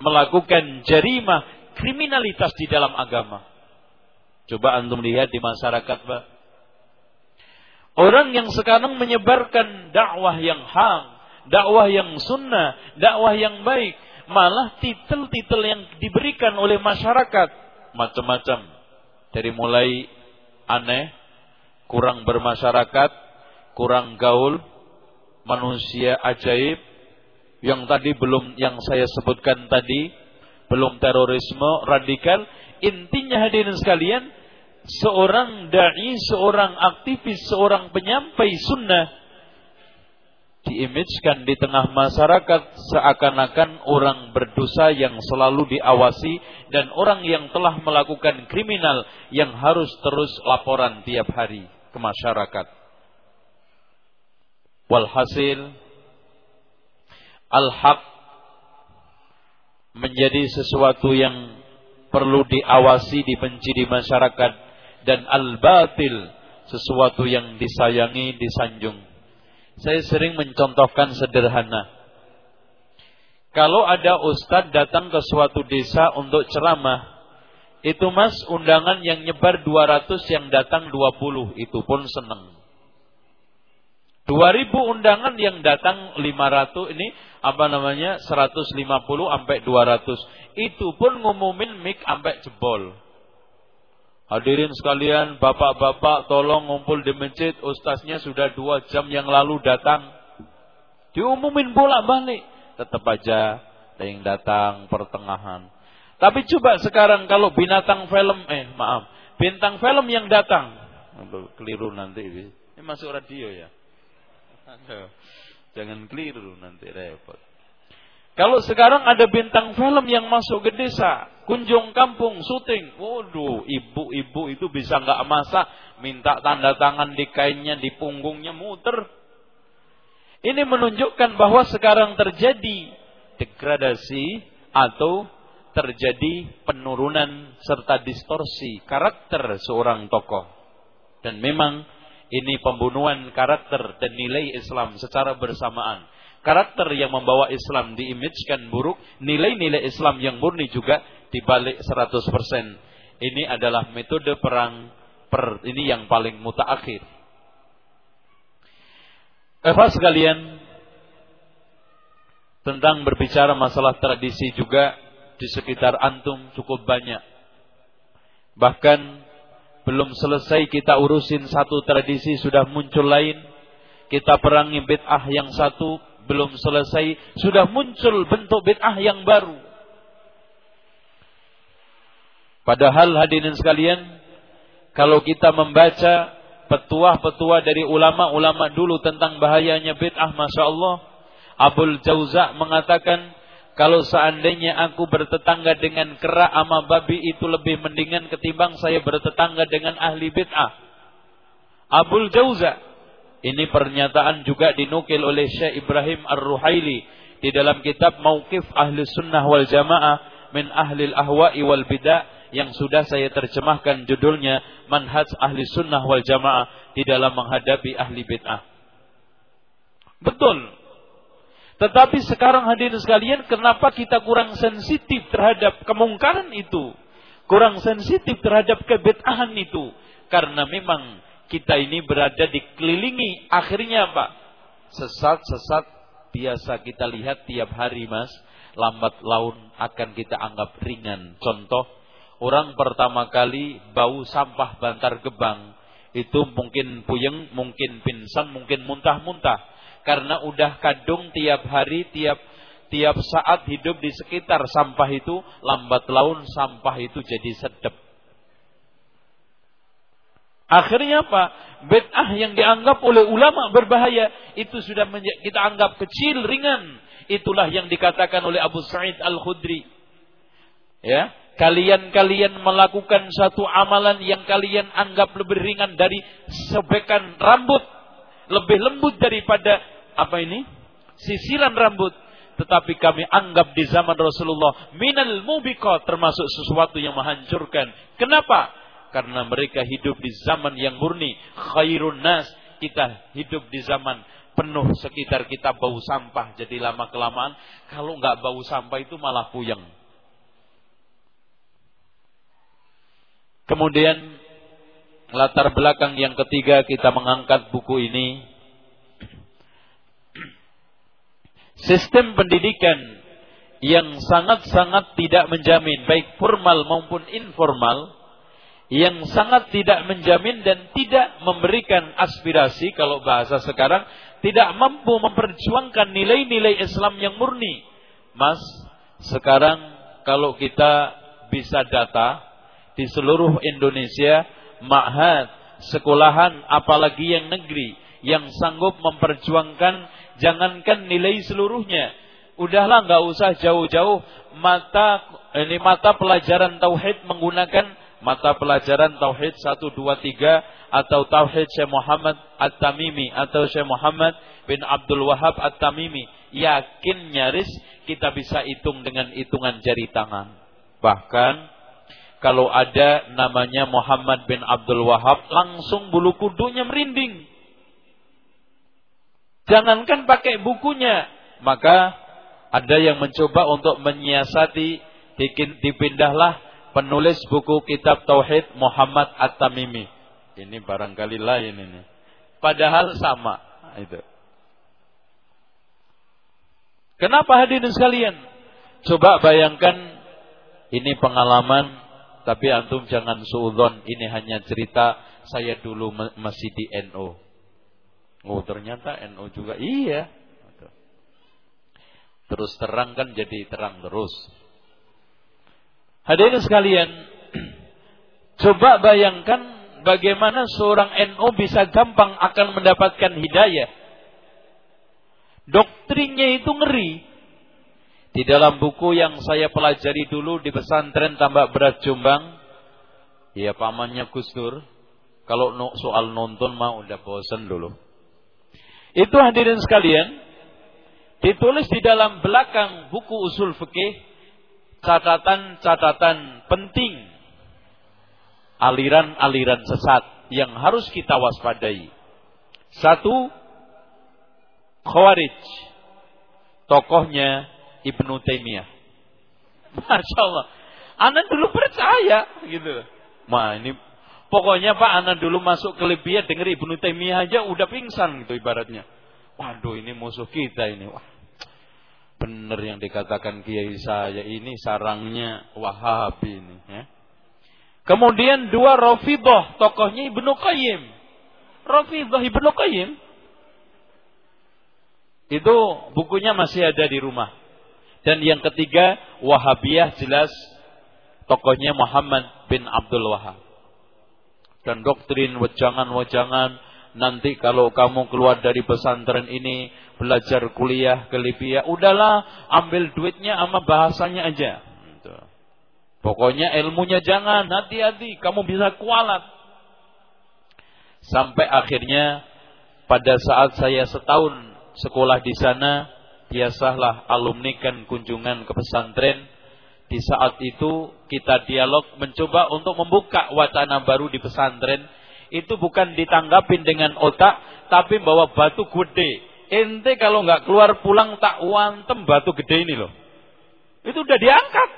melakukan jarimah kriminalitas di dalam agama. Coba antum lihat di masyarakat, Pak. Orang yang sekarang menyebarkan dakwah yang hak, dakwah yang sunnah, dakwah yang baik, malah titel-titel yang diberikan oleh masyarakat macam-macam. Dari mulai aneh, kurang bermasyarakat, kurang gaul, manusia ajaib, yang tadi belum yang saya sebutkan tadi, belum terorisme radikal, intinya hadirin sekalian, seorang dai, seorang aktivis, seorang penyampai sunnah diimajkan di tengah masyarakat seakan-akan orang berdosa yang selalu diawasi dan orang yang telah melakukan kriminal yang harus terus laporan tiap hari ke masyarakat. Walhasil al-haq menjadi sesuatu yang perlu diawasi, dibenci di masyarakat dan al-batil sesuatu yang disayangi, disanjung. Saya sering mencontohkan sederhana. Kalau ada ustadz datang ke suatu desa untuk ceramah, itu mas undangan yang nyebar 200 yang datang 20, itu pun senang. 2000 undangan yang datang 500 ini apa namanya 150 sampai 200. Itu pun ngumumin mik sampai jebol. Hadirin sekalian, bapak-bapak tolong ngumpul di masjid. Ustaznya sudah dua jam yang lalu datang. Diumumin bolak balik. Tetap aja ada yang datang pertengahan. Tapi coba sekarang kalau binatang film, eh maaf, bintang film yang datang. Keliru nanti. Ini masuk radio ya. Jangan keliru nanti repot. Kalau sekarang ada bintang film yang masuk ke desa, kunjung kampung, syuting. Waduh, ibu-ibu itu bisa nggak masak, minta tanda tangan di kainnya, di punggungnya muter. Ini menunjukkan bahwa sekarang terjadi degradasi atau terjadi penurunan serta distorsi karakter seorang tokoh. Dan memang ini pembunuhan karakter dan nilai Islam secara bersamaan karakter yang membawa Islam diimajkan buruk, nilai-nilai Islam yang murni juga dibalik 100%. Ini adalah metode perang per ini yang paling mutaakhir. Eva sekalian, tentang berbicara masalah tradisi juga di sekitar antum cukup banyak. Bahkan belum selesai kita urusin satu tradisi sudah muncul lain. Kita perangi bid'ah yang satu, belum selesai sudah muncul bentuk bid'ah yang baru. Padahal hadirin sekalian, kalau kita membaca petuah-petuah dari ulama-ulama dulu tentang bahayanya bid'ah, masya Allah, Abul Jauza mengatakan, kalau seandainya aku bertetangga dengan kera ama babi itu lebih mendingan ketimbang saya bertetangga dengan ahli bid'ah. Abul Jauza ini pernyataan juga dinukil oleh Syekh Ibrahim Ar-Ruhaili di dalam kitab Mauqif Ahli Sunnah wal Jamaah min Ahli Ahwa'i wal Bidah yang sudah saya terjemahkan judulnya Manhaj Ahli Sunnah wal Jamaah di dalam menghadapi ahli bid'ah. Betul. Tetapi sekarang hadirin sekalian, kenapa kita kurang sensitif terhadap kemungkaran itu? Kurang sensitif terhadap kebid'ahan itu? Karena memang kita ini berada dikelilingi. Akhirnya apa? Sesat-sesat biasa kita lihat tiap hari mas. Lambat laun akan kita anggap ringan. Contoh, orang pertama kali bau sampah bantar gebang. Itu mungkin puyeng, mungkin pingsan, mungkin muntah-muntah. Karena udah kadung tiap hari, tiap tiap saat hidup di sekitar sampah itu, lambat laun sampah itu jadi sedep Akhirnya apa? Bid'ah yang dianggap oleh ulama berbahaya itu sudah kita anggap kecil, ringan. Itulah yang dikatakan oleh Abu Sa'id Al-Khudri. Ya, kalian-kalian melakukan satu amalan yang kalian anggap lebih ringan dari sebekan rambut, lebih lembut daripada apa ini? Sisiran rambut. Tetapi kami anggap di zaman Rasulullah minal mubiqat termasuk sesuatu yang menghancurkan. Kenapa? karena mereka hidup di zaman yang murni khairun nas kita hidup di zaman penuh sekitar kita bau sampah jadi lama kelamaan kalau nggak bau sampah itu malah puyeng. Kemudian latar belakang yang ketiga kita mengangkat buku ini sistem pendidikan yang sangat-sangat tidak menjamin baik formal maupun informal yang sangat tidak menjamin dan tidak memberikan aspirasi kalau bahasa sekarang tidak mampu memperjuangkan nilai-nilai Islam yang murni. Mas, sekarang kalau kita bisa data di seluruh Indonesia, ma'had, sekolahan apalagi yang negeri yang sanggup memperjuangkan jangankan nilai seluruhnya. Udahlah nggak usah jauh-jauh. Mata ini mata pelajaran tauhid menggunakan mata pelajaran tauhid 1 2 3 atau tauhid Syekh Muhammad At-Tamimi atau Syekh Muhammad bin Abdul Wahab At-Tamimi. Yakin nyaris kita bisa hitung dengan hitungan jari tangan. Bahkan kalau ada namanya Muhammad bin Abdul Wahab langsung bulu kudunya merinding jangankan pakai bukunya maka ada yang mencoba untuk menyiasati dipindahlah penulis buku kitab Tauhid Muhammad At-Tamimi. Ini barangkali lain ini. Padahal sama itu. Kenapa hadirin sekalian? Coba bayangkan ini pengalaman tapi antum jangan suudzon ini hanya cerita saya dulu masih di NO. Oh ternyata NO juga iya. Terus terang kan jadi terang terus. Hadirin sekalian, coba bayangkan bagaimana seorang NU bisa gampang akan mendapatkan hidayah. Doktrinnya itu ngeri. Di dalam buku yang saya pelajari dulu di pesantren Tambak Berat Jombang, ya pamannya Gus Dur, kalau soal nonton mah udah bosen dulu. Itu hadirin sekalian, ditulis di dalam belakang buku usul fikih catatan-catatan penting aliran-aliran sesat yang harus kita waspadai. Satu, Khawarij. Tokohnya Ibnu Taimiyah. Masya Allah. Anak dulu percaya gitu. Ma ini pokoknya Pak anak dulu masuk ke Libya dengar Ibnu Taimiyah aja udah pingsan gitu ibaratnya. Waduh ini musuh kita ini. Wah, benar yang dikatakan kiai saya ini sarangnya Wahabi ini ya. Kemudian dua Rafidah, tokohnya Ibnu Qayyim. Rafidah Ibnu Qayyim. Itu bukunya masih ada di rumah. Dan yang ketiga Wahabiyah jelas tokohnya Muhammad bin Abdul Wahab. Dan doktrin wejangan-wejangan nanti kalau kamu keluar dari pesantren ini belajar kuliah ke Libya, udahlah ambil duitnya sama bahasanya aja. Gitu. Pokoknya ilmunya jangan, hati-hati, kamu bisa kualat. Sampai akhirnya pada saat saya setahun sekolah di sana, biasalah alumni kan kunjungan ke pesantren. Di saat itu kita dialog mencoba untuk membuka wacana baru di pesantren. Itu bukan ditanggapin dengan otak, tapi bawa batu gede Ente kalau nggak keluar pulang tak wantem batu gede ini loh. Itu udah diangkat.